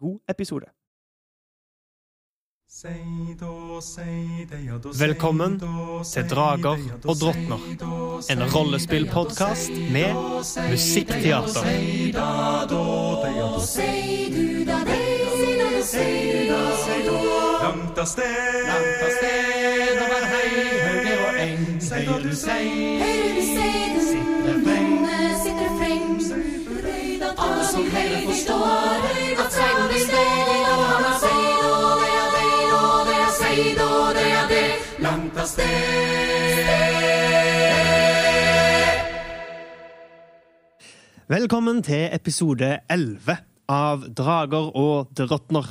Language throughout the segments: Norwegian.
God episode. Velkommen til Drager og drottner, en rollespillpodkast med musikkteater. Langt av sted, langt av sted, over hei, høyre og eng, høyre du sei, høyre du sei, sitter freng, sitter freng, alle som høyre forstår, at sted. Velkommen til episode 11 av Drager og drottner.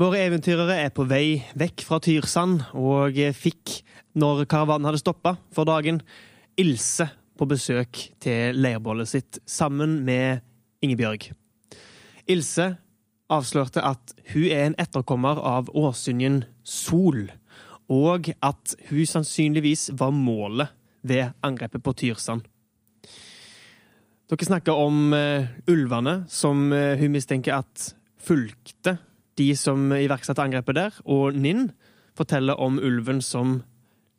Våre eventyrere er på vei vekk fra Tyrsand og fikk, når karavanen hadde stoppa for dagen, Ilse på besøk til leirbålet sitt sammen med Ingebjørg. Ilse avslørte at hun er en etterkommer av åsynjen Sol, og at hun sannsynligvis var målet ved angrepet på Tyrsand. Dere snakker om uh, ulvene som uh, hun mistenker at fulgte de som iverksatte angrepet der, og Ninn forteller om ulven som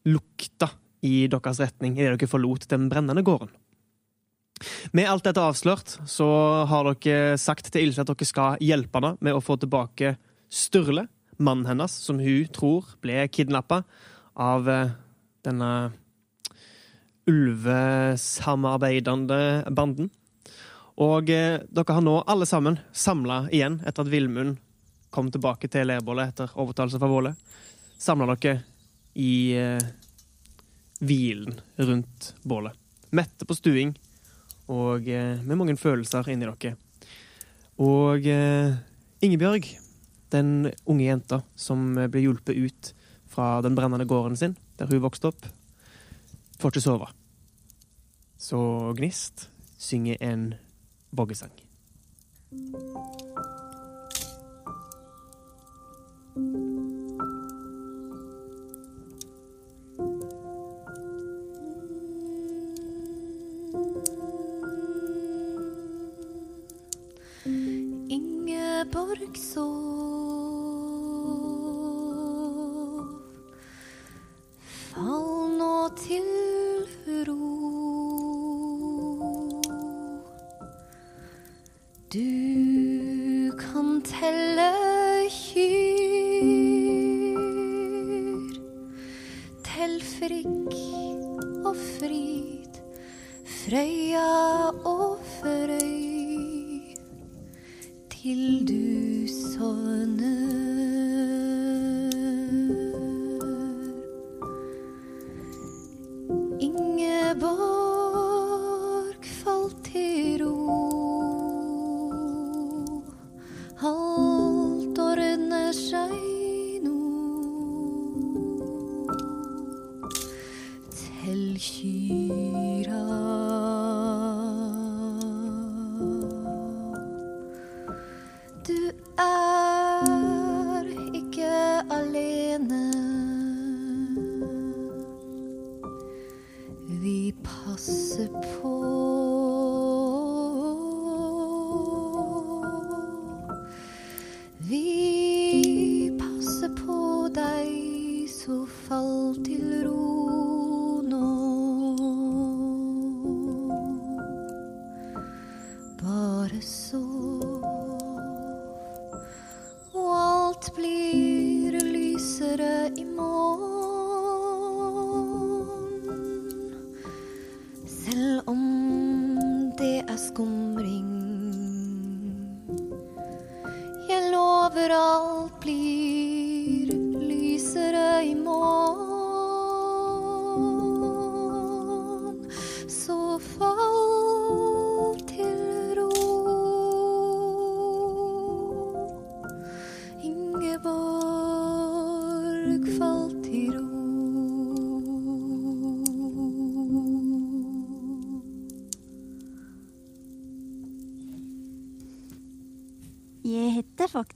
lukta i deres retning idet dere forlot den brennende gården. Med alt dette avslørt så har dere sagt til Ilse at dere skal hjelpe henne med å få tilbake Sturle, mannen hennes, som hun tror ble kidnappa av uh, denne ulvesamarbeidende banden. Og eh, dere har nå alle sammen samla igjen etter at Villmund kom tilbake til leirbålet etter overtalelse fra Våle. Samla dere i eh, hvilen rundt bålet. Mette på stuing og eh, med mange følelser inni dere. Og eh, Ingebjørg, den unge jenta som ble hjulpet ut fra den brennende gården sin, der hun vokste opp, får ikke sove. Så Gnist synger en voggesang.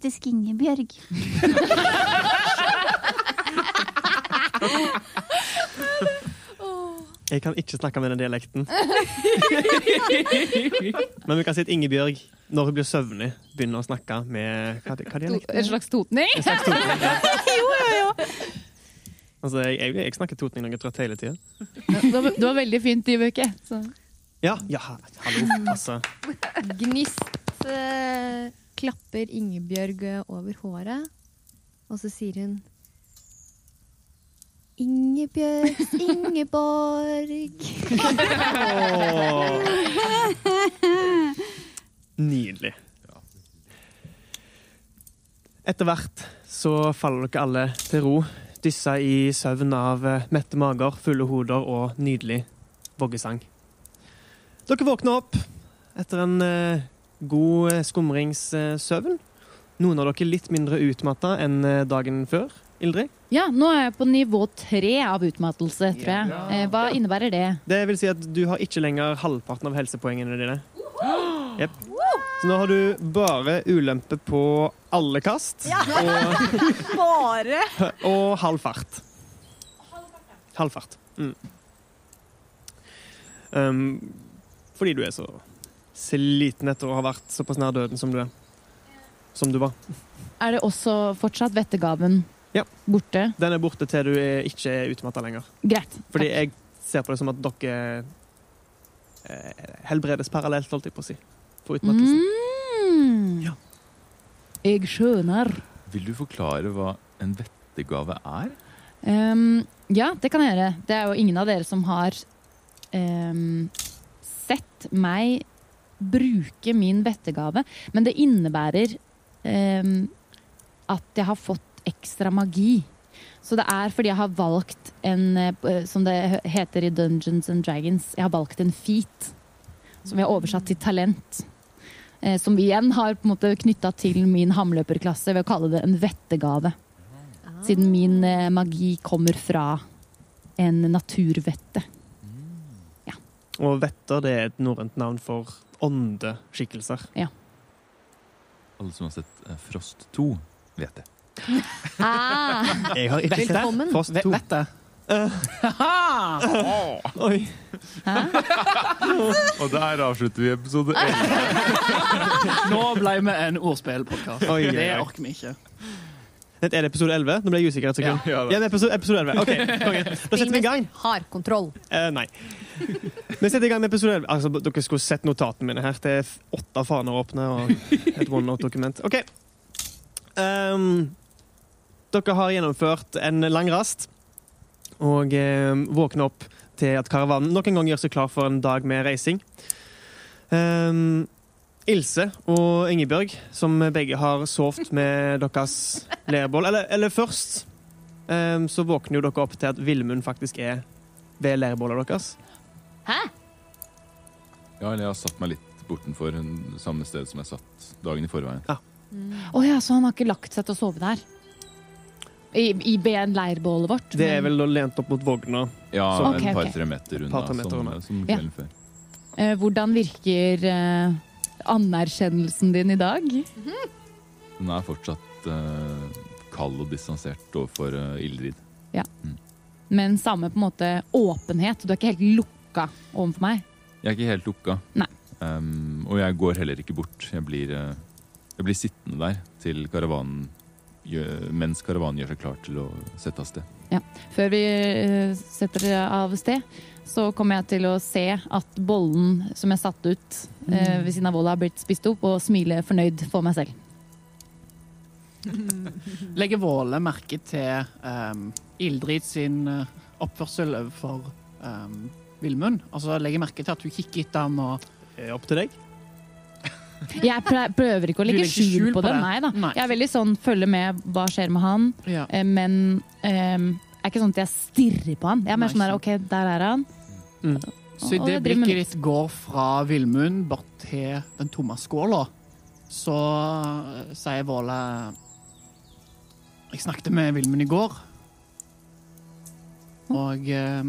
Faktisk Ingebjørg. Jeg kan ikke snakke med den dialekten. Men vi kan si at Ingebjørg, når hun blir søvnig, begynner å snakke med Hva, hva dialekten? En slags totning? En slags totning. ja. Altså, jeg, jeg, jeg snakker totning når jeg er trøtt hele tida. Det var, det var veldig fint, i Så. Ja, ja, hallo, altså. Gnist eh, klapper Ingebjørg eh, over håret, og så sier hun Ingebjørg, Ingeborg. Nydelig. Etter hvert så faller dere alle til ro, dyssa i søvn av eh, mette mager, fulle hoder og nydelig voggesang. Dere våkner opp etter en eh, god eh, skumringssøvn. Noen av dere litt mindre utmatta enn eh, dagen før. Ildrid? Ja, nå er jeg på nivå tre av utmattelse, tror jeg. Eh, hva innebærer det? Det vil si at du har ikke lenger halvparten av helsepoengene dine. Yep. Så nå har du bare ulempe på alle kast og, Bare! og halv fart. Halv fart. Mm. Um, fordi du er så sliten etter å ha vært såpass nær døden som du er. Som du var. Er det også fortsatt vettegaven Ja. borte? Den er borte til du er, ikke er utmatta lenger. Greit. Fordi takk. jeg ser på det som at dere eh, helbredes parallelt, holdt jeg på å si. på utmattelsen. Mm. Ja. Jeg skjønner. Vil du forklare hva en vettegave er? Um, ja, det kan jeg gjøre. Det er jo ingen av dere som har um, sett meg bruke min vettegave, men det innebærer ehm, at jeg har fått ekstra magi. Så det er fordi jeg har valgt en, eh, som det heter i Dungeons and Dragons, jeg har valgt en feat. Som vi har oversatt til talent. Eh, som vi igjen har på en måte knytta til min hamløperklasse ved å kalle det en vettegave. Siden min eh, magi kommer fra en naturvette. Og vetter det er et norrønt navn for åndeskikkelser. Alle som har sett eh, Frost 2, vet det. Ah, Jeg har ikke sett Velkommen. Frost Vet 2. vet det. Oi. Og der avslutter vi episode 11. Nå ble vi en ordspillpodkast. Oi, oi, Det oi. orker vi ikke. Dette er det episode 11? Nå ble jeg usikker et sekund. Ja, Ja, det er episode, episode 11. Ok, konge. Da setter vi i gang. Har kontroll. Eh, nei. Vi setter i gang med episode 11. Altså, dere skulle sett notatene mine her. Det er åtte faner åpne og et OneNote-dokument. OK. Um, dere har gjennomført en lang rast og um, våkner opp til at karavanen nok en gang gjør seg klar for en dag med reising. Um, Ilse og Ingebjørg, som begge har sovet med deres leirbål Eller, eller først um, så våkner jo dere opp til at Villmund faktisk er ved leirbålet deres. Hæ? Ja, eller jeg har satt meg litt bortenfor en- samme sted som jeg satt dagen i forveien. Å ja, så han har ikke lagt seg til å sove der? I, i ben leirbålet vårt? Det er vel lent opp mot vogna. Ja, Så- en Ok, ok. par-tre meter unna, Par-tre meter som, som Ja. før. Eh, Hvordan virker eh, anerkjennelsen din i dag? Den er fortsatt eh, kald og distansert overfor uh, Ildrid. Men samme på en måte åpenhet. Du er ikke helt lukka overfor meg. Jeg er ikke helt lukka. Nei. Um, og jeg går heller ikke bort. Jeg blir, eh, jeg blir sittende der til karavanen mens karavanen gjør seg klar til å sette av sted. Før vi eh, setter av sted, så kommer jeg til å se at bollen som jeg satte ut eh, ved siden av Volla, har blitt spist opp, og smile fornøyd for meg selv. Legger Våle merke til um, Ildrid sin oppførsel overfor um, Villmund? Altså legger merke til at hun kikker etter han og Er opp til deg. Jeg prøver ikke å legge ikke skjul skjul på på det. det? Nei da. Nei. Jeg er veldig sånn følger med hva skjer med han, ja. eh, men um, er ikke sånn at jeg stirrer på han. Jeg er mer Nei, sånn der OK, der er han. Mm. Så idet jeg med blikket ditt går fra Villmund bort til den tomme skåla, så eh, sier Våle Jeg snakket med Villmund i går, Og eh,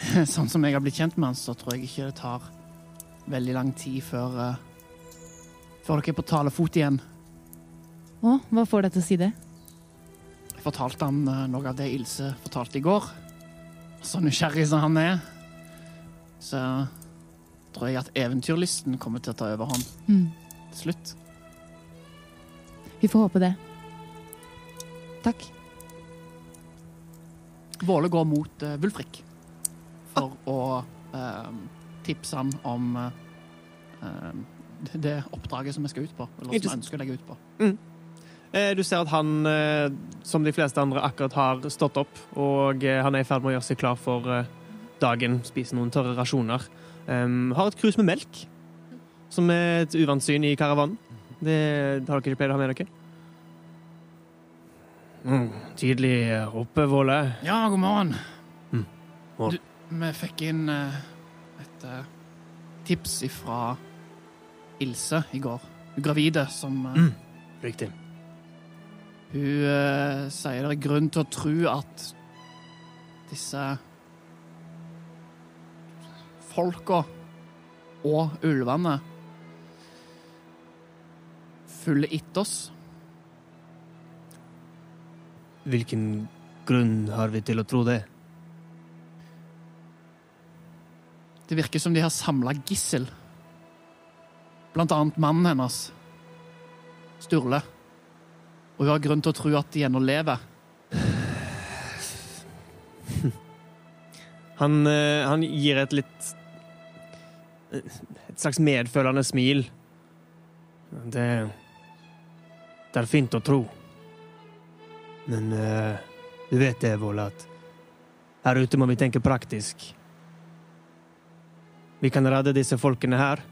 sånn som jeg har blitt kjent med han, så tror jeg ikke det tar veldig lang tid før uh, Før dere er på talefot igjen. Å, hva får deg til å si det? Jeg fortalte han uh, noe av det Ilse fortalte i går. Så nysgjerrig som han er, så tror jeg at eventyrlysten kommer til å ta overhånd Mm. til slutt. Vi får håpe det. Takk. Våle går mot uh, Wulfrik for å eh, tipse han om eh, eh, det oppdraget som vi skal ut på. Eller som vi ønsker å legge ut på. Mm. Du ser at han, eh, som de fleste andre, akkurat har stått opp, og eh, han er i ferd med å gjøre seg klar for eh, dagen, spise noen tørre rasjoner. Um, har et krus med melk, som er et uvant syn i karavanen. Det har dere ikke pleid å ha med dere? Mm, tidlig oppe, Våle. Ja, god morgen. Mm. Morgen. Du, vi fikk inn eh, et eh, tips fra Ilse i går. Hun gravide som eh, Mm. Riktig. Hun uh, sier det er grunn til å tro at disse folka og ulvene følger etter oss. Hvilken grunn har vi til å tro det? Det virker som de har samla gissel. Blant annet mannen hennes, Sturle. Og hun har grunn til å tro at de ennå lever. Han, eh, han gir et litt Et slags medfølende smil. Det Det er fint å tro. Men eh, du vet det, Vold, at her ute må vi tenke praktisk. Vi kan redde disse folkene her,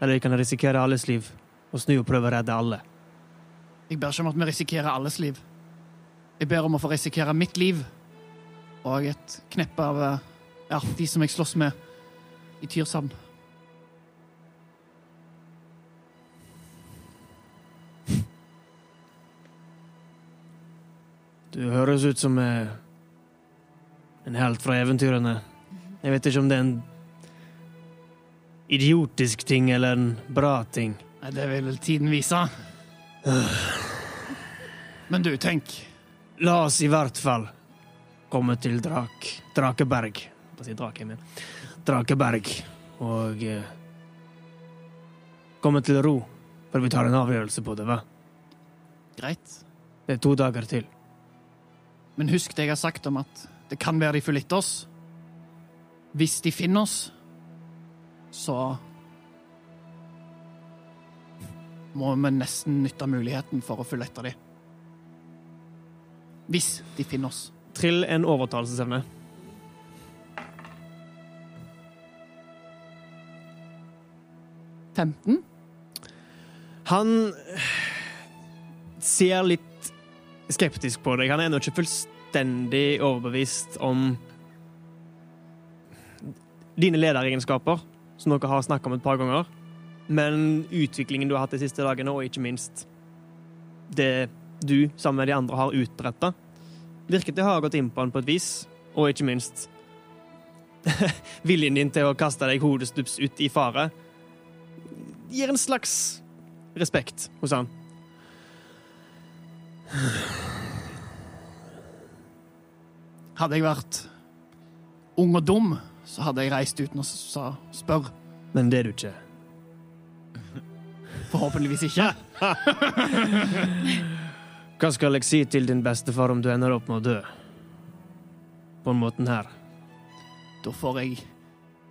eller vi kan risikere alles liv og snu og prøve å redde alle. Jeg ber ikke om at vi risikerer alles liv. Jeg ber om å få risikere mitt liv og et kneppe av eh, ja, de som jeg slåss med i Tyrsand. Du høres ut som eh, en helt fra eventyrene. Jeg vet ikke om det er en idiotisk ting eller en bra ting. Nei, Det vil vel tiden vise. Men du, tenk. La oss i hvert fall komme til Drak... Drakeberg. Hva sier drake, jeg. Drakeberg. Og eh, komme til ro før vi tar en avgjørelse på det, hva? Greit. Det er to dager til. Men husk det jeg har sagt om at det kan være de følger etter oss. Hvis de finner oss, så må vi nesten nytte muligheten for å følge etter dem. Hvis de finner oss. Trill en overtalelsesevne. Femten? Han ser litt skeptisk på deg. Han er ennå ikke fullstendig overbevist om dine lederegenskaper, som dere har snakka om et par ganger. Men utviklingen du har hatt de siste dagene, og ikke minst det du sammen med de andre har utretta, virket det å ha gått inn på han på et vis. Og ikke minst viljen din til å kaste deg hodestups ut i fare gir en slags respekt hos han. Hadde jeg vært ung og dum, så hadde jeg reist uten å sa- spørre. Men det er du ikke. Forhåpentligvis ikke. Hva skal jeg si til din bestefar om du ender opp med å dø? På den måten her. Da får jeg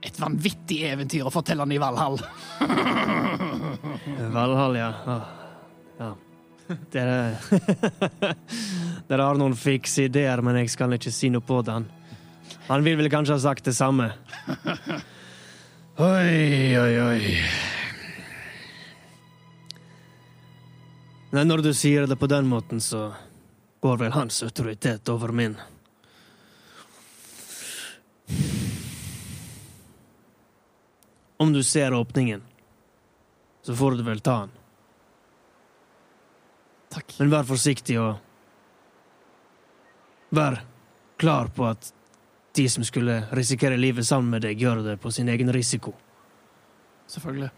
et vanvittig eventyr å fortelle han i Valhall. Valhall, ja. Ah, ja. Dere Dere har noen fikse ideer, men jeg skal ikke si noe på det. Han, vil vel kanskje ha sagt det samme. Oi, oi, oi. Men når du sier det på den måten, så går vel hans autoritet over min. Om du ser åpningen, så får du vel ta den. Takk. Men vær forsiktig og Vær klar på at de som skulle risikere livet sammen med deg, gjør det på sin egen risiko. Selvfølgelig.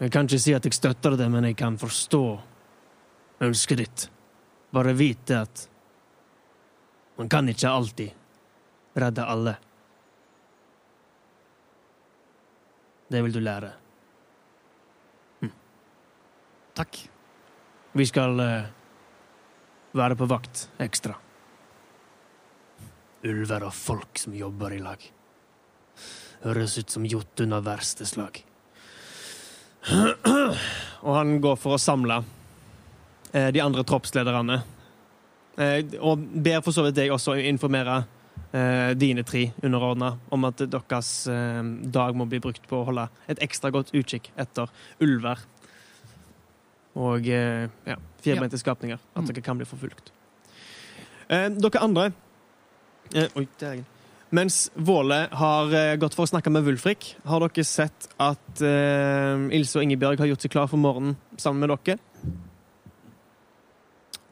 Jeg kan ikke si at jeg støtter det, men jeg kan forstå ønsket ditt. Bare vite at man kan ikke alltid redde alle. Det vil du lære. Takk. Vi skal eh, være på vakt ekstra. Ulver og folk som jobber i lag. Høres ut som Jotun av verste slag. og han går for å samle eh, de andre troppslederne. Eh, og ber for så vidt deg også informere eh, dine tre underordna om at deres eh, dag må bli brukt på å holde et ekstra godt utkikk etter ulver. Og eh, ja, firbeinte skapninger. At Mm. dere kan bli forfulgt. Eh, dere andre Oi, der er jeg. Mens Våle har eh, gått for å snakke med Wulfrik, har dere sett at eh, Ilse og Ingebjørg har gjort seg klar for morgenen sammen med dere.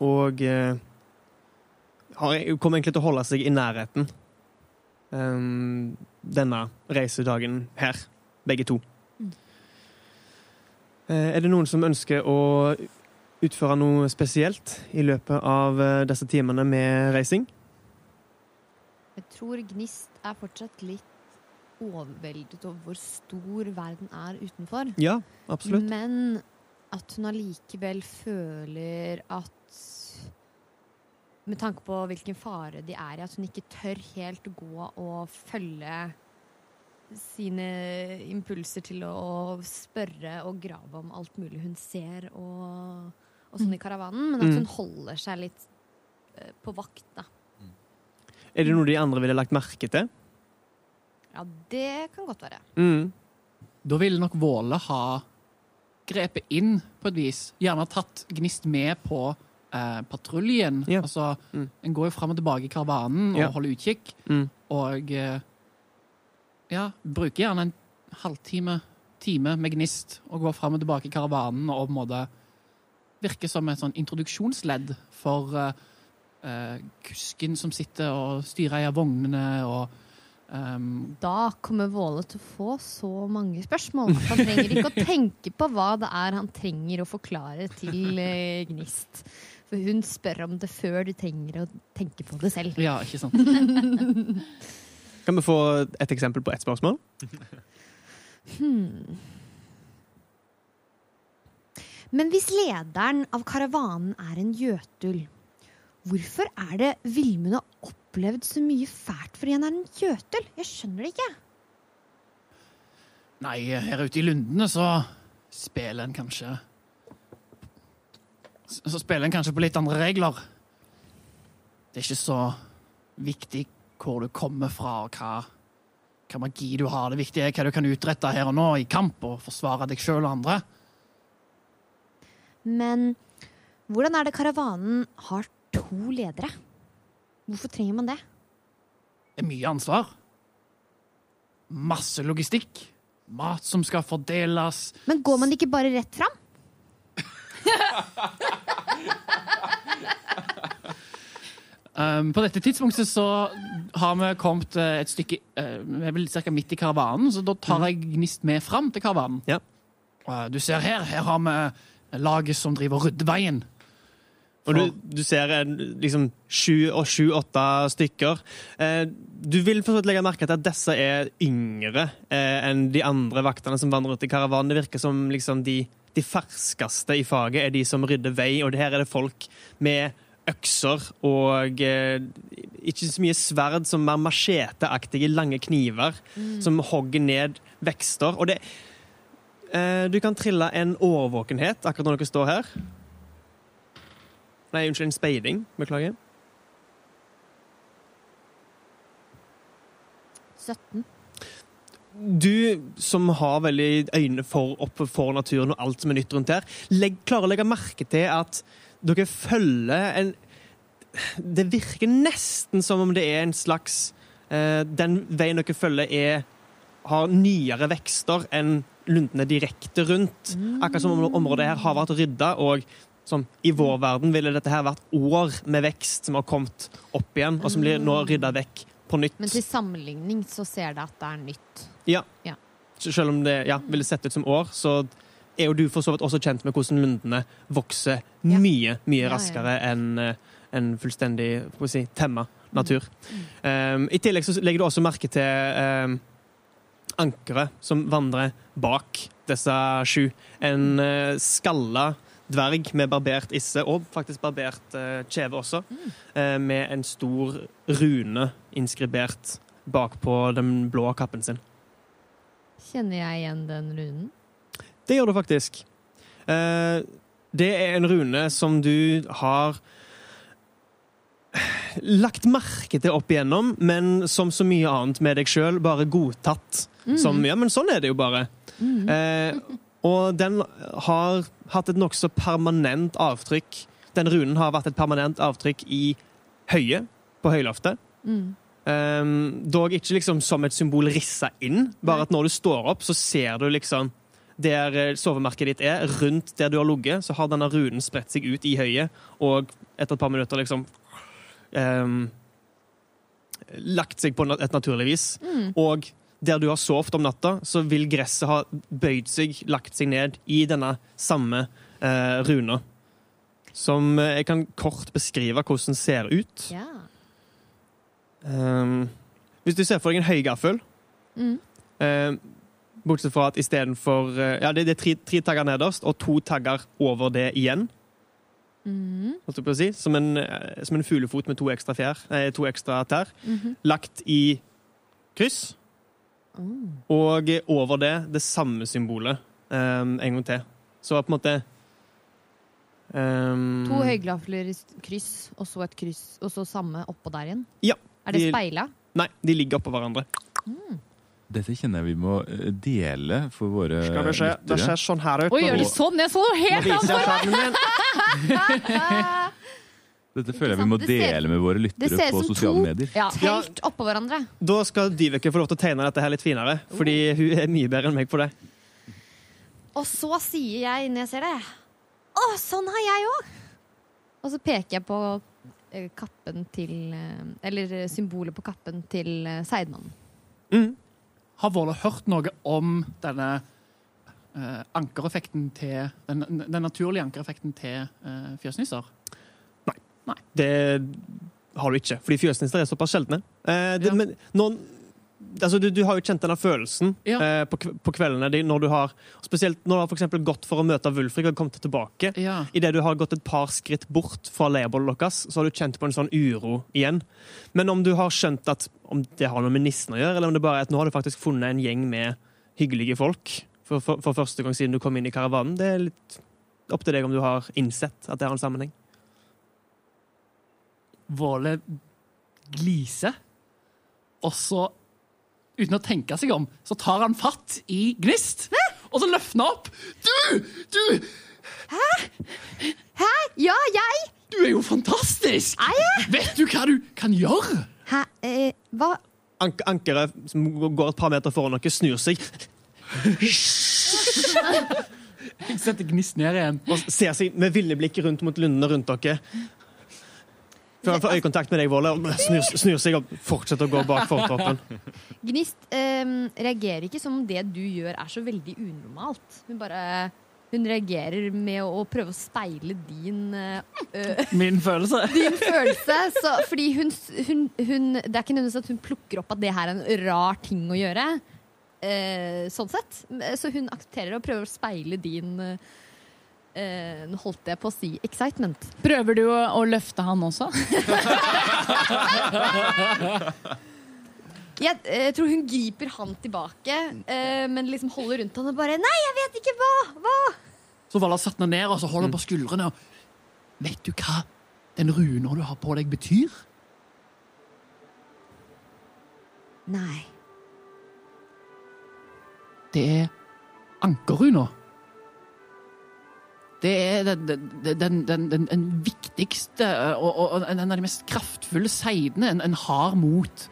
Og eh, har, kommer egentlig til å holde seg i nærheten eh, denne reisedagen her, begge to. Eh, er det noen som ønsker å utføre noe spesielt i løpet av eh, disse timene med reising? Jeg tror Gnist er fortsatt litt overveldet over hvor stor verden er utenfor. Ja, absolutt. Men at hun allikevel føler at Med tanke på hvilken fare de er i, at hun ikke tør helt gå og følge sine impulser til å spørre og grave om alt mulig hun ser og, og sånn i karavanen, men at Mm. hun holder seg litt eh, på vakt, da. Er det noe de andre ville lagt merke til? Ja, det kan godt være. Mm. Da ville nok Våle ha grepet inn på et vis. Gjerne tatt Gnist med på eh, patruljen. Ja. Altså, Mm. En går jo fram og tilbake i karavanen og Ja. holder utkikk. Mm. Og eh, ja, bruker gjerne en halvtime, time med Gnist og går fram og tilbake i karavanen og på en måte virker som et sånn introduksjonsledd for eh, eh, kusken som sitter og styrer i vognene og um... Da kommer Våle til å få så mange spørsmål at han trenger ikke å tenke på hva det er han trenger å forklare til eh, Gnist. For hun spør om det før du trenger å tenke på det selv. Ja, ikke sant? Kan vi få et eksempel på ett spørsmål? Hmm. Men hvis lederen av karavanen er en jøtul, hvorfor er det Vilmund har opplevd så mye fælt fordi han er en jøtul? Jeg skjønner det ikke. Nei, her ute i lundene så spiller en kanskje Så spiller en kanskje på litt andre regler. Det er ikke så viktig hvor du kommer fra, og hva, hva magi du har. Det viktige er hva du kan utrette her og nå i kamp og forsvare deg sjøl og andre. Men hvordan er det karavanen har to ledere? Hvorfor trenger man det? Det er mye ansvar. Masse logistikk. Mat som skal fordeles. Men går man ikke bare rett fram? Um, på dette tidspunktet så har vi kommet eh, et stykke uh, Vi er vel ca. midt i karavanen, så da tar jeg Gnist med fram til karavanen. Ja. Uh, du ser her, her har vi laget som driver og rydder veien. Og du, du ser en, liksom sju og sju-åtte stykker. Eh, du vil for legge merke til at disse er yngre eh, enn de andre vaktene som vandrer rundt i karavanen. Det virker som liksom de, de ferskeste i faget er de som rydder vei, og her er det folk med økser og eh, ikke så mye sverd, som mer macheteaktige lange kniver som hogger ned vekster. Og det eh, Du kan trille en årvåkenhet akkurat når dere står her. Nei, unnskyld, en speiding. Beklager. 17. Du som har veldig øyne for, opp for naturen og alt som er nytt rundt her, legg, klarer å legge merke til at dere følger en Det virker nesten som om det er en slags eh, Den veien dere følger, er, har nyere vekster enn lundene direkte rundt. Akkurat som om området her har vært rydda, og Som I vår verden ville dette her vært år med vekst som har kommet opp igjen, og som blir nå rydda vekk på nytt. Men til sammenligning så ser det at det er nytt. Ja. Ja. Selv om det ja, ville sett ut som år, så er jo du for så vidt også kjent med hvordan lundene vokser Ja. mye, mye raskere enn eh, en fullstendig si, temma natur. Mm. Um, I tillegg så legger du også merke til um, ankeret som vandrer bak disse sju. En uh, skalla dverg med barbert isse, og faktisk barbert uh, kjeve også, eh, med en stor rune inskribert bakpå den blå kappen sin. Kjenner jeg igjen den runen? Det gjør du faktisk. Uh, det er en rune som du har lagt merke til opp igjennom, men som så mye annet med deg sjøl, bare godtatt. Som Ja, men sånn er det jo bare. Eh, og den har hatt et nokså permanent avtrykk. Den runen har vært et permanent avtrykk i høyet, på høyloftet. Mm. Um, dog ikke liksom som et symbol rissa inn, bare at når du står opp, så ser du liksom der eh, sovemerket ditt er, rundt der du har ligget, så har denne runen spredt seg ut i høyet, og etter et par minutter liksom um, lagt seg på et naturlig vis. Og der du har sovet om natta, så vil gresset ha bøyd seg, lagt seg ned i denne samme eh, runa. Som eh, jeg kan kort beskrive hvordan ser ut. Ja. Um, hvis du ser for deg en høygaffel Mm. um, Bortsett fra at istedenfor uh, Ja, det, det er tre, tre tagger nederst og to tagger over det igjen. Mm. Si. Som en, eh, som en fuglefot med to ekstra, fjær, eh, to ekstra tær. Mhm. Lagt i kryss. Mm. Og over det det samme symbolet um, en gang til. Så på en måte um, To høygafler i kryss, og så et kryss, og så samme oppå der igjen? Ja. Er det de- speila? Nei, de ligger oppå hverandre. Dette kjenner jeg vi må eh, dele for våre Skal vi se. Det ser sånn her ut. Oi, gjør det sånn? Jeg så noe helt annet! Dette føler jeg vi må Det ser- dele med våre det lyttere ser ut på som sosiale to- medier. Ja. Helt oppå hverandre. Da skal Dyveke få lov til å tegne dette her litt finere, fordi hun er mye bedre enn meg på det. Og så sier jeg når jeg ser det Å, sånn har jeg òg! Og så peker jeg på eh, kappen til eh, Eller symbolet på kappen til eh, Seidmannen. Mm. Har Våle hørt noe om denne eh, ankereffekten til den, den naturlige ankereffekten til uh, fjøsnisser? Det har du ikke, fordi fjøsnisser er såpass sjeldne. Eh, det, Ja. men, når, altså, du, du har jo kjent denne følelsen Ja. eh, på, på kveldene de- når du har Spesielt når du har for eksempel gått for å møte Wulfrik og kommet tilbake. Ja. Idet du har gått et par skritt bort fra leirbålet deres, så har du kjent på en sånn uro igjen. Men om du har skjønt at om det har noe med nissen å gjøre, eller om det bare er at nå har du faktisk funnet en gjeng med hyggelige folk for, for, for første gang siden du kom inn i karavanen, det er litt opp til deg om du har innsett at det har en sammenheng. Våle gliser, og så, uten å tenke seg om, så tar han fatt i Gnist. Og så løfter han opp. Du! Du! Hæ? Hæ? Ja, jeg! Du er jo fantastisk! Er jeg? Vet du hva du kan gjøre? Hæ? Eh, hva? An ankeret som går et par meter foran dere, snur seg Jeg setter Gnist ned igjen. og ser seg med ville blikk rundt mot lundene rundt dere. Før han får øyekontakt med deg, Våle, og snur, snur seg og fortsetter å gå bak fortroppen. Gnist eh, reagerer ikke som om det du gjør er så veldig unormalt. Hun bare hun reagerer med å, prøve å speile din øh, Min følelse. din følelse. Så, fordi hun, hun, hun Det er ikke nødvendigvis at hun plukker opp at det her er en rar ting å gjøre. eh, sånn sett. Så hun aksepterer å prøve å speile din eh, Nå holdt jeg på å si excitement. Prøver du å, å løfte han også? Jeg, eh, jeg tror hun griper han tilbake, eh, men liksom holder rundt han og bare Nei, jeg vet ikke hva! Hva? Så Valla satt henne ned og så holder på skuldrene. og Vet du hva den runa du har på deg, betyr? Nei. Det er ankerruna. Det er den, den, den, den, viktigste og, og, en av de mest kraftfulle seidene en, en har mot,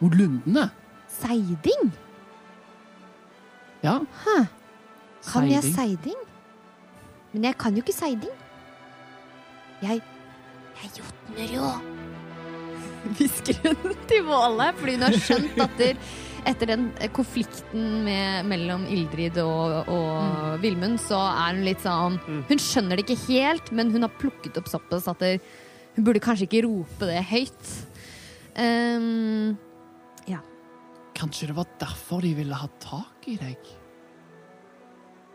mot lundene. Seiding? Ja. Kan jeg Seiding. seiding? Men jeg kan jo ikke seiding. Jeg Jeg jotner jo. Hvisker hun til Våle, fordi hun har skjønt at etter den konflikten med, mellom Ildrid og, og Vilmund, så er hun litt sånn Hun skjønner det ikke helt, men hun har plukket opp såpass at det, hun burde kanskje ikke rope det høyt. Ehm, Kanskje det var derfor de ville ha tak i deg?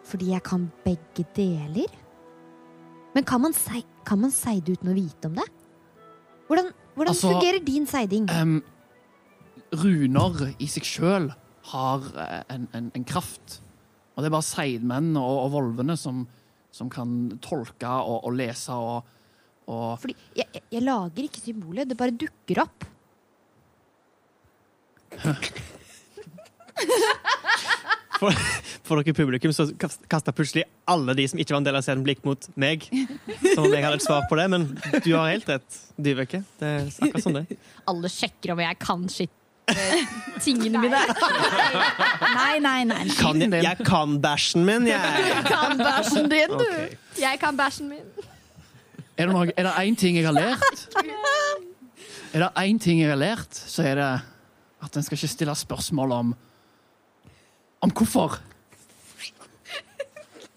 fordi jeg kan begge deler? Men kan man, si, kan man seide uten å vite om det? Hvordan, hvordan Altså, fungerer din seiding? Um, runer i seg sjøl har eh, en, en, en kraft. Og det er bare seidmenn og, og volvene som, som kan tolke og, og lese og, og Fordi jeg, jeg- jeg lager ikke symbolet, det bare dukker opp. For, for dere publikum så kasta plutselig alle de som ikke var en del av scenen, blikk mot meg. Som om jeg hadde et svar på det, men du har helt rett, Dyveke. Det er akkurat sånn det. Alle sjekker om jeg kan shit. eh, Tingene mine. Nei, nei, nei. nei. Kan jeg, jeg kan bæsjen min, jeg. kan bæsjen din, du. Okay. Jeg kan bæsjen min. Er det, noe, er det én ting jeg har lært? Er det én ting jeg har lært, så er det at en skal ikke stille spørsmål om om hvorfor.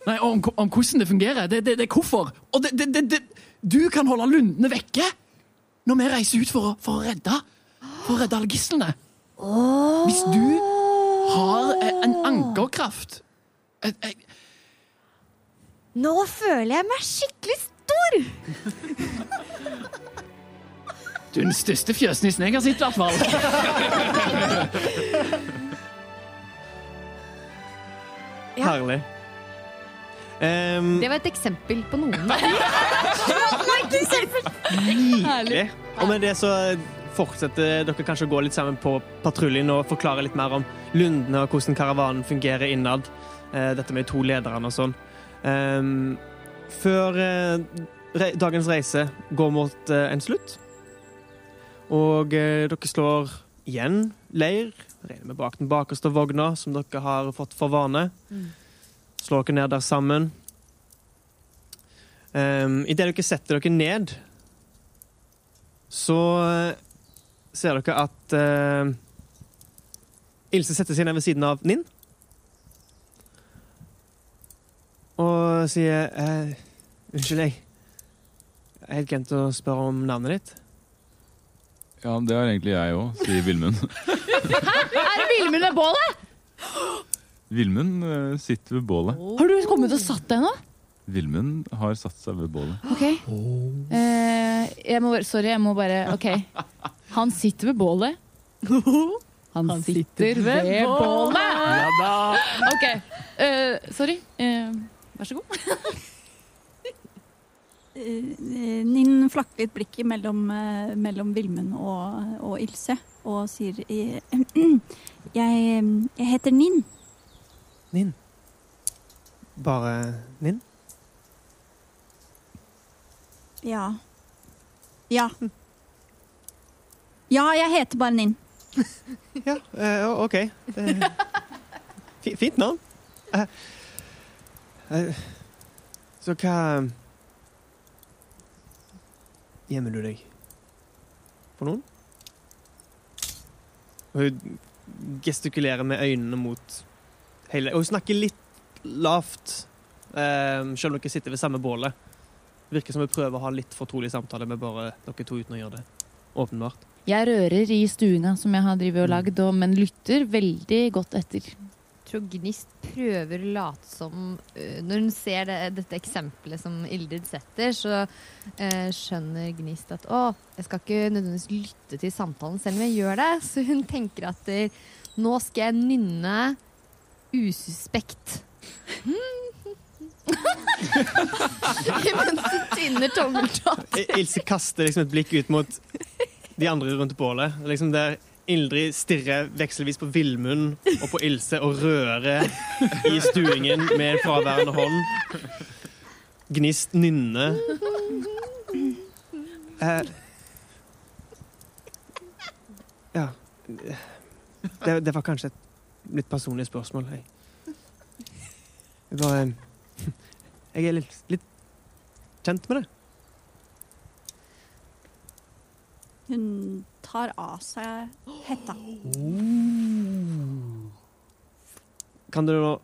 Nei, om, om hvordan det fungerer. Det, det, det er hvorfor. Og det, du kan holde lundene vekke når vi reiser ut for å, for å redde For å redde alle gislene. Hvis du har en ankerkraft et, et, Nå føler jeg meg skikkelig stor! Du er den største fjøsnissen jeg har sett, i hvert fall. Ja. Herlig. Um, Det var et eksempel på noen. Nydelig. Og med det så fortsetter dere kanskje å gå litt sammen på patruljen og forklare litt mer om lundene og hvordan karavanen fungerer innad. Eh, dette med to lederne og sånn. Um, før eh, re dagens reise går mot uh, en slutt, og uh, dere slår igjen leir, regner med bak den bakerste vogna, som dere har fått for vane. Slår dere ned der sammen. Um, Idet dere setter dere ned, så eh, ser dere at uh, Ilse setter seg ned ved siden av Ninn. Og sier uh, Unnskyld, jeg Jeg har helt glemt å spørre om navnet ditt. Ja, det har egentlig jeg òg, sier Vilmund. Er det Vilmund ved bålet? Vilmund eh, sitter ved bålet. Har du kommet og satt deg nå? Vilmund har satt seg ved bålet. Ok. Eh, jeg må, bare- sorry, jeg må bare OK. Han sitter ved bålet. Han, sitter ved bålet! Ja da. OK. Eh, sorry. Eh, vær så god. Ninn flakker litt blikket mellom, eh, mellom Vilmund og, og Ilse og sier eh, jeg, jeg heter Ninn. Ninn. Bare Ninn? Ja. Ja. Ja, jeg heter bare Ninn. Ja, uh, OK. Det, fint navn. Uh, så hva Gjemmer du deg for noen? Og hun gestikulerer med øynene mot hele Og hun snakker litt lavt, eh, selv om dere sitter ved samme bålet. Virker som hun prøver å ha litt fortrolig samtale med bare dere to uten å gjøre det. Åpenbart. Jeg rører i stuinga som jeg har drivet og lagd, men lytter veldig godt etter. Tror Gnist prøver å late som øh, Når hun ser det, dette eksempelet som Ildrid setter, så øh, skjønner Gnist at å, jeg skal ikke nødvendigvis lytte til samtalen selv om jeg gjør det. Så hun tenker at øh, nå skal jeg nynne ususpekt. Mens hun tynner tommeltott. Ilse kaster liksom et blikk ut mot de andre rundt bålet. Liksom der Ildrid stirrer vekselvis på Villmund og på Ilse og rører i stuingen med fraværende hånd. Gnist nynner. Eh, ja det, det var kanskje et litt personlig spørsmål. Jeg bare Jeg er litt, litt kjent med det. Hun tar av seg hetta. Kan du, nå-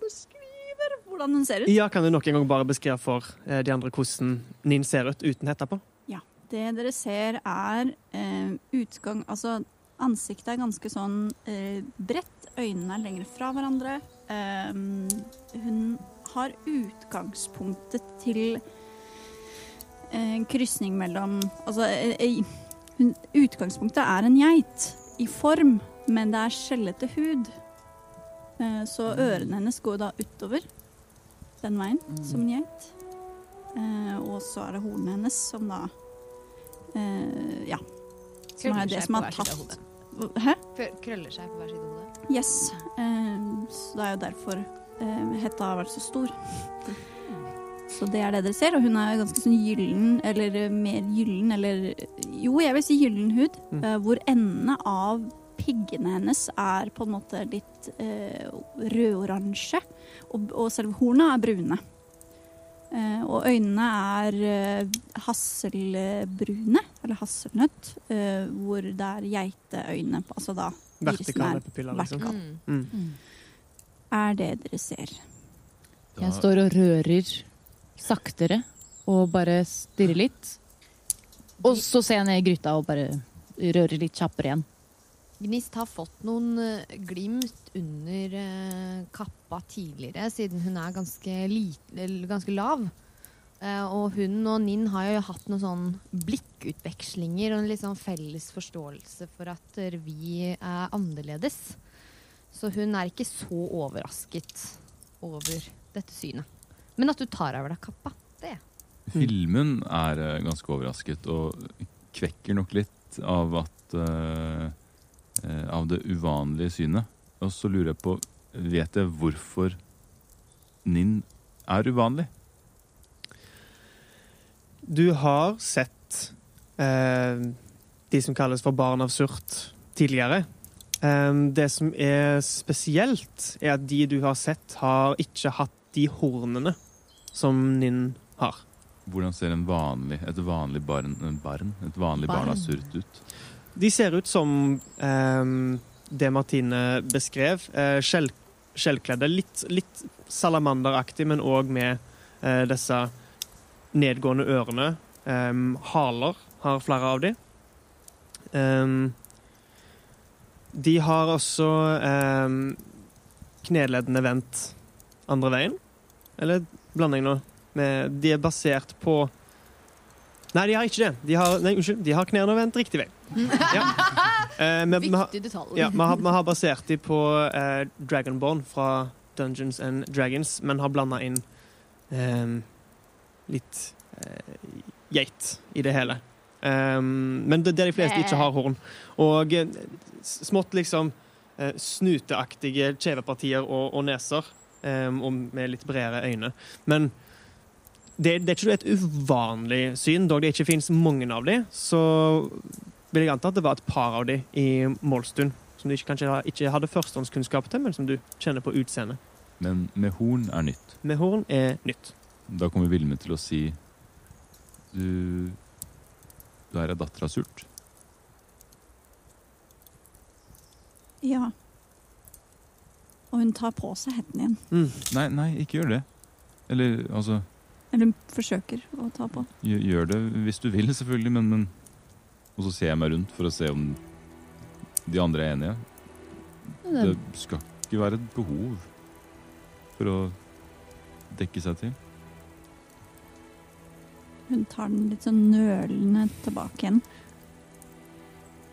beskriver hvordan hun ser ut. ja, kan du nok en gang bare beskrive for eh, de andre hvordan Nin ser ut uten hetta på? Ja. Det dere ser er eh, utgang Altså, ansiktet er ganske sånn eh, bredt. Øynene er lenger fra hverandre. Eh, hun har utgangspunktet til eh, en krysning mellom Altså, eh, eh, hun, utgangspunktet er en geit i form, men det er skjellete hud. Eh, så ørene hennes går da utover den veien, som en geit. Eh, og så er det hornene hennes som da eh, Ja. Som er det som har tatt. Hæ? Krøller seg på hver side av hodet. Yes. Så det er jo derfor eh, hetta har vært så stor. Så det er det dere ser, og hun er ganske sånn gyllen, eller eh, mer gyllen, eller Jo, jeg vil si gyllen hud, Mm. eh, hvor endene av piggene hennes er på en måte litt eh, rødoransje, og, og selve horna er brune. Eh, og øynene er eh, hasselbrune, eller hasselnøtt, eh, hvor det er geiteøyne, altså da Vertikale er pupiller, liksom. vertikal. Mm. Mm. Er det dere ser. Da, Jeg står og rører saktere og bare stirre litt. Og så ser jeg ned i gryta og bare rører litt kjappere igjen. Gnist har fått noen eh, glimt under eh, kappa tidligere, siden hun er ganske, lite, ganske lav. Eh, og hun og Ninn har jo hatt noen sånn blikkutvekslinger og en litt sånn felles forståelse for at vi er annerledes. Så hun er ikke så overrasket over dette synet. Men at du tar av deg kappa, det Filmen er eh, ganske overrasket og kvekker nok litt av at uh, eh, Av det uvanlige synet. Og så lurer jeg på Vet jeg hvorfor Ninn er uvanlig? Du har sett eh, de som kalles for barn av surt tidligere. Det som er spesielt, er at de du har sett, har ikke hatt de hornene som Ninn har. Hvordan ser en vanlig, et vanlig barn, en barn, et vanlig barn av surt ut? De ser ut som eh, det Martine beskrev. Eh, skjell, skjellkledde. Litt, litt salamanderaktig, men òg med eh, disse nedgående ørene. Eh, haler har flere av de. Eh, de har også eh, kneleddene vendt andre veien. Eller blander jeg nå? Med, de er basert på Nei, de har ikke det. De har, nei, unnskyld, de har knærne vendt riktig vei. Ja. Eh, men Viktig detalj. ja, vi har, vi har basert dem på eh, Dragonborn fra Dungeons and Dragons, men har blanda inn eh, litt eh, geit i det hele. Um, men det, det er de fleste ikke har horn. Og eh, smått liksom eh, snuteaktige kjevepartier og, og neser, og med litt bredere øyne. Men det, det er ikke et uvanlig syn, dog det ikke finnes mange av de, så vil jeg anta at det var et par av de i Målstund som du ikke, kanskje ikke hadde førstehåndskunnskap til, men som du kjenner på utseendet. Men med horn er nytt. Med horn er nytt. Da kommer Vilme til å si Du Du er ei datter av surt. Ja. Og hun tar på seg hetten igjen. Mm. Nei, nei, ikke gjør det. Eller altså Eller hun forsøker å ta på. gjør, det hvis du vil, selvfølgelig, men, men Og så ser jeg meg rundt for å se om de andre er enige. Det skal ikke være et behov for å dekke seg til. Hun tar den litt sånn nølende tilbake igjen.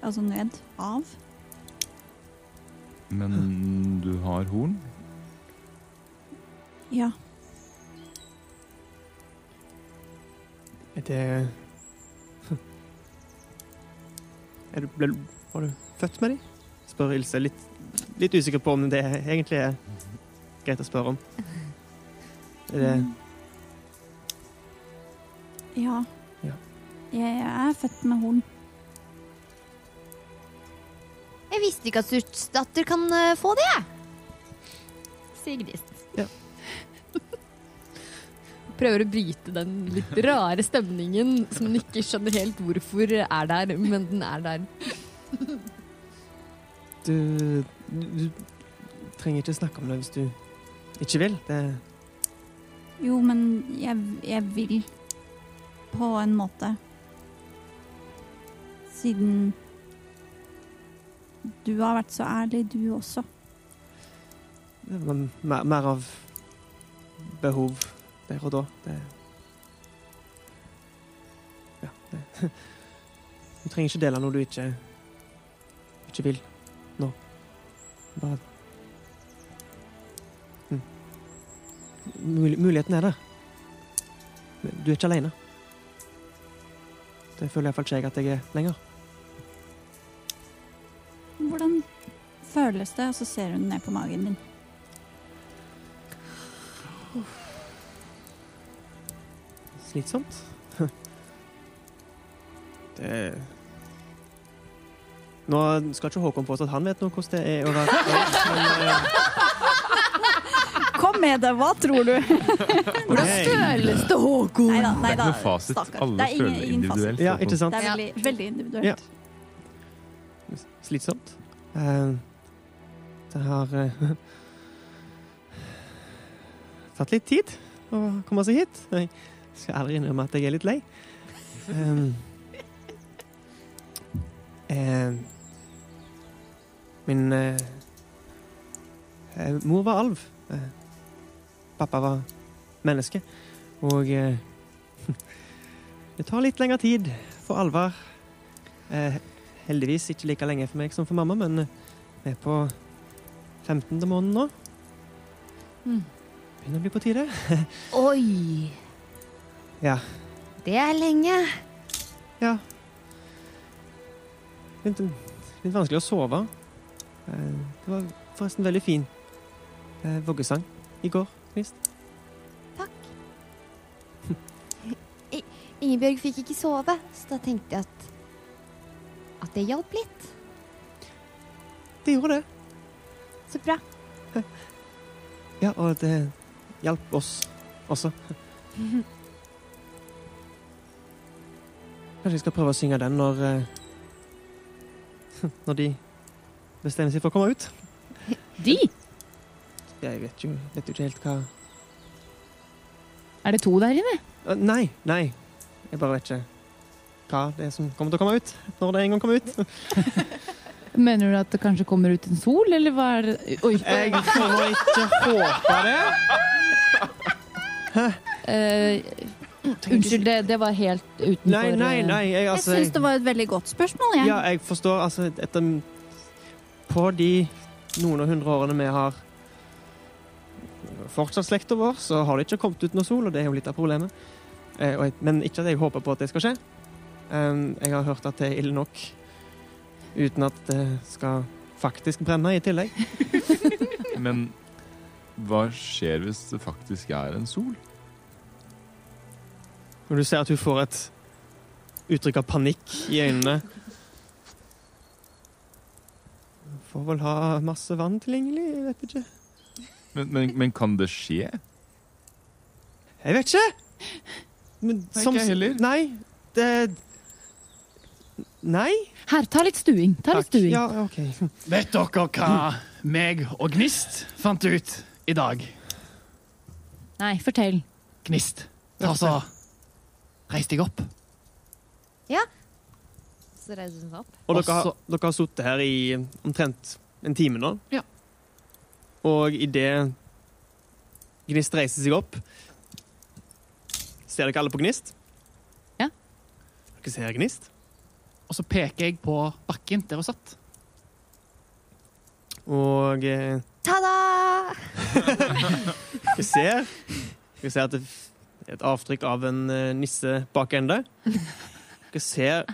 Altså ned. Av. Men du har horn? Ja. Er det er du, ble, Var du født med de? Spør Ilse. Litt, litt usikker på om det egentlig er greit å spørre om. Er det Ja. Ja. Jeg er født med horn. Jeg visste ikke at Surtsdatter kan eh, få det, jeg. Sier prøver å bryte den litt rare stemningen som hun ikke skjønner helt hvorfor er der, men den er der. Du, du trenger ikke snakke om det hvis du ikke vil. Det, Jo, men jeg, jeg vil på en måte. Siden du har vært så ærlig, du også. mer, mer av behov der og da. Det Ja. Det. Du trenger ikke dele noe du ikke ikke vil nå. Bare hm. Mul Muligheten er der. Du er ikke alene. Det føler iallfall ikke jeg at jeg er lenger. Føles det? Og så ser hun ned på magen din. Slitsomt. Det Nå skal ikke Håkon påstå at han vet noe hvordan det er å være men, Kom med det, hva tror du? Hvordan føles det, Håkon? Neida, Det er neida, ikke noe fasit. stakkar. Alle Det er ingen- føler individuelt. Ja, ikke sant? Det er veldig, veldig individuelt. Ja. Slitsomt. Eh, det har uh, tatt litt tid å komme seg hit. Jeg skal aldri innrømme at jeg er litt lei. Um, uh, min eh, mor var alv. Pappa var menneske. Og det tar litt lengre tid for alver. Eh, heldigvis ikke like lenge for meg som for mamma, men vi er på 15. måneden nå. Mm. Begynner å bli på tide. Oi! Ja. Det er lenge. Ja. Litt, litt vanskelig å sove. Eh, Det var forresten veldig fin eh, voggesang i går. Visst. Ingebjørg fikk ikke sove, så da tenkte jeg at at det hjalp litt. Det gjorde det. Så bra. Ja, og det hjalp oss også. Kanskje jeg skal prøve å synge den når eh, Når de bestemmer seg for å komme ut. De? Jeg vet jo, vet jo ikke helt hva Er det to der inne? Nei, nei. Jeg bare vet ikke hva det er som kommer til å komme ut. Når det en gang kommer ut. Mener du at det kanskje kommer ut en sol, eller hva er det Oi. Jeg får ikke håpe det. Uh, unnskyld, det, det var helt utenfor Nei, nei, eh, nei. Jeg, Jeg altså, syns det var et veldig godt spørsmål, jeg. Ja, jeg forstår. Altså, etter På de noen og hundre årene vi har fortsatt slekta vår, så har det ikke kommet ut noe sol, og det er jo litt av problemet. Eh, og jeg, men ikke at jeg håper på at det skal skje. Um, jeg har hørt at det er ille nok uten at det skal faktisk brenne i tillegg. Men hva skjer hvis det faktisk er en sol? Når du ser at hun får et uttrykk av panikk i øynene. Får vel ha masse vann tilgjengelig, jeg vet ikke. Men, men, men kan det skje? Jeg vet ikke! Men som, ikke jeg heller. Nei, det Nei? Her, ta litt stuing. Ta litt stuing. Ja, okay. Vet dere hva meg og Gnist fant ut i dag? Nei, fortell. Gnist, ta så Reis deg opp. Ja. Så reiser hun seg opp. Og dere har, dere har sittet her i omtrent en time nå. Ja. Og idet Gnist reiser seg opp Ser dere alle på Gnist? Ja. Dere ser Gnist? Og så peker jeg på bakken der hun satt. Og eh, Ta-da! vi ser Vi ser at det er et avtrykk av en eh, nisse bak ende. Dere ser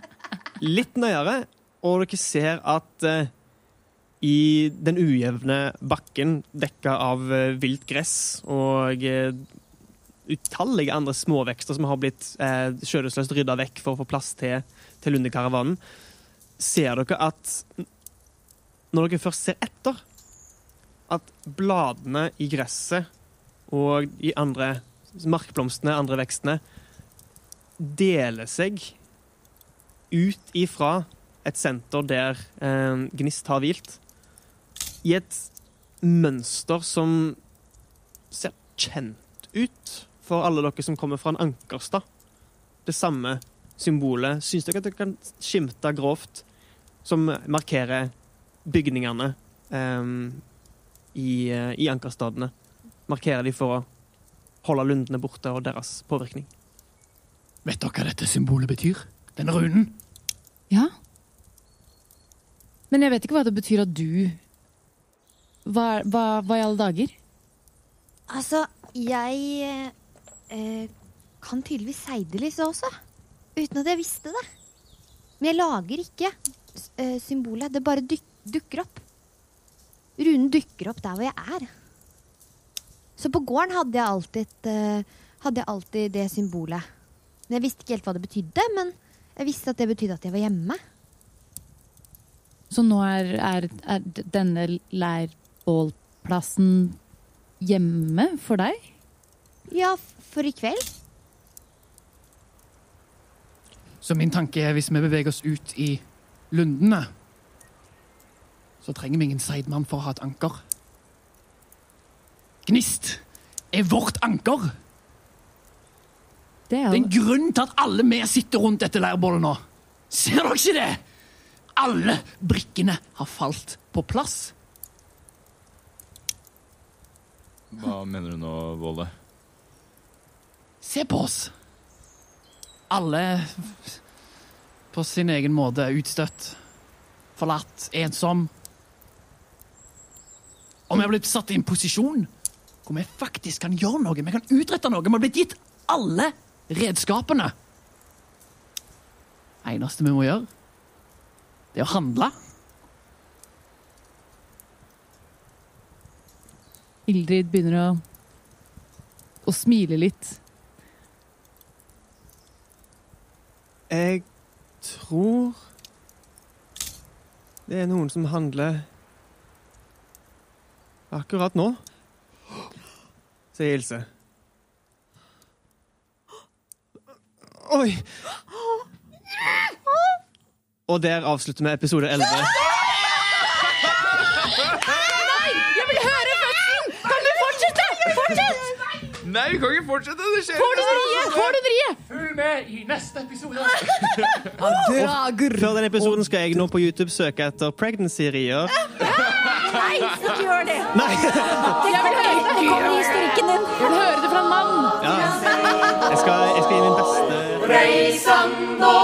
litt nøyere, og dere ser at eh, i den ujevne bakken dekka av eh, vilt gress og eh, utallige andre småvekster som har blitt eh, skjødesløst rydda vekk for å få plass til, til lundekaravanen, ser dere at når dere først ser etter, at bladene i gresset og i andre markblomstene, andre vekstene, deler seg ut ifra et senter der eh, Gnist har hvilt, i et mønster som ser kjent ut for alle dere som kommer fra en ankerstad. Det samme symbolet syns dere at dere kan skimte grovt, som markerer bygningene um, i, eh, i ankerstadene. Markerer de for å holde lundene borte og deres påvirkning. Vet dere hva dette symbolet betyr? Denne runen? Ja. Men jeg vet ikke hva det betyr at du Hva, hva, hva i alle dager? Altså, jeg eh, kan tydeligvis seidelyse også. Uten at jeg visste det. Men jeg lager ikke eh, symbolet. Det bare duk dukker opp. Runen dukker opp der hvor jeg er. Så på gården hadde jeg alltid, eh, hadde jeg alltid det symbolet. Men Jeg visste ikke helt hva det betydde, men jeg visste at det betydde at jeg var hjemme. Så nå er, er, er denne leirbålplassen hjemme for deg? Ja, for i kveld. Så min tanke er hvis vi beveger oss ut i lundene, så trenger vi ingen seidmann for å ha et anker. Gnist er vårt anker. Det Det er en grunn til at alle vi sitter rundt dette leirbålet nå. Ser dere ikke det? Alle brikkene har falt på plass. Hva mener du nå, Våle? Se på oss. Alle på sin egen måte utstøtt, forlatt, ensom. Og vi har blitt satt i en posisjon hvor vi faktisk kan gjøre noe. Vi kan utrette noe. Vi har blitt gitt alle redskapene. Det eneste vi må gjøre, det er å handle. Ildrid begynner å, å smile litt. Jeg tror det er noen som handler akkurat nå, sier Ilse. Oi! Og der avslutter vi episode 11. Jeg vil høre fødselen! Kan du fortsette? Fortsett! Nei, vi kan ikke fortsette! Det skjer? Får du? Følg med i neste episode. Før den episoden skal jeg nå på YouTube søke etter pregnancy-rier. Nei, ikke gjør det! Nei! Jeg vil høre det kommer i historikken din. Jeg vil høre det fra en mann! Ja. Jeg skal, jeg skal gi min beste Reisando,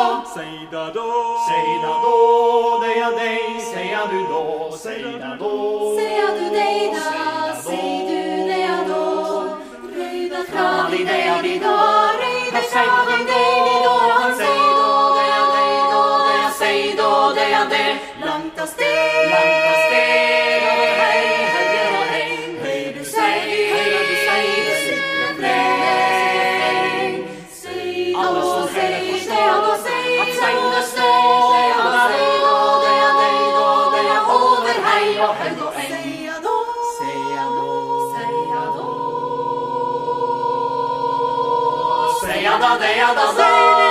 då. Seia da, deia da, da.